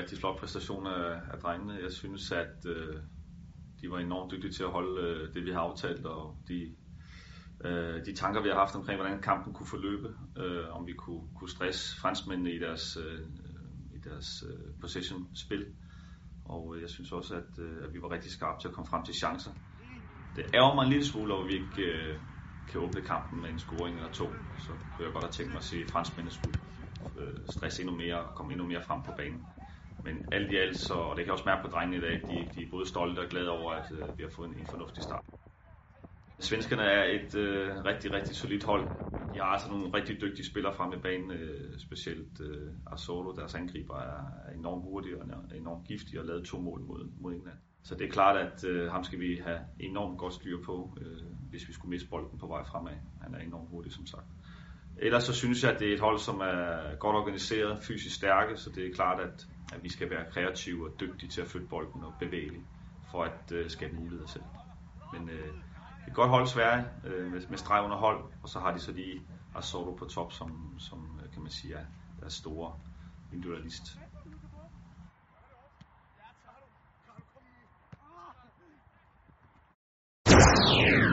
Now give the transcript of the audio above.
rigtig flot præstation af, af drengene. Jeg synes, at øh, de var enormt dygtige til at holde øh, det, vi har aftalt, og de, øh, de tanker, vi har haft omkring, hvordan kampen kunne forløbe, øh, om vi kunne, kunne stresse franskmændene i deres, øh, i deres øh, possession-spil. Og øh, jeg synes også, at, øh, at vi var rigtig skarpe til at komme frem til chancer. Det ærger mig en lille smule over, at vi ikke øh, kan åbne kampen med en scoring eller to. Så kunne jeg godt have tænkt mig at se franskmændene skulle øh, stresse endnu mere og komme endnu mere frem på banen. Men alt i alt, så, og det kan jeg også mærke på drengene i dag, de, de er både stolte og glade over, at øh, vi har fået en, en fornuftig start. Svenskerne er et øh, rigtig, rigtig solidt hold. De har altså nogle rigtig dygtige spillere fremme i banen, øh, specielt øh, Azzurro, deres angriber, er, er enormt hurtig og er enormt giftig og lavet to mål mod, mod England. Så det er klart, at øh, ham skal vi have enormt godt styr på, øh, hvis vi skulle miste bolden på vej fremad. Han er enormt hurtig, som sagt. Ellers så synes jeg, at det er et hold, som er godt organiseret, fysisk stærke, så det er klart, at, at vi skal være kreative og dygtige til at flytte bolden og bevægelige, for at øh, skabe muligheder selv. Men øh, et godt hold Sverige øh, med, med streg under hold, og så har de så lige Asolo på top, som, som øh, kan man sige er deres store individualist. Yeah.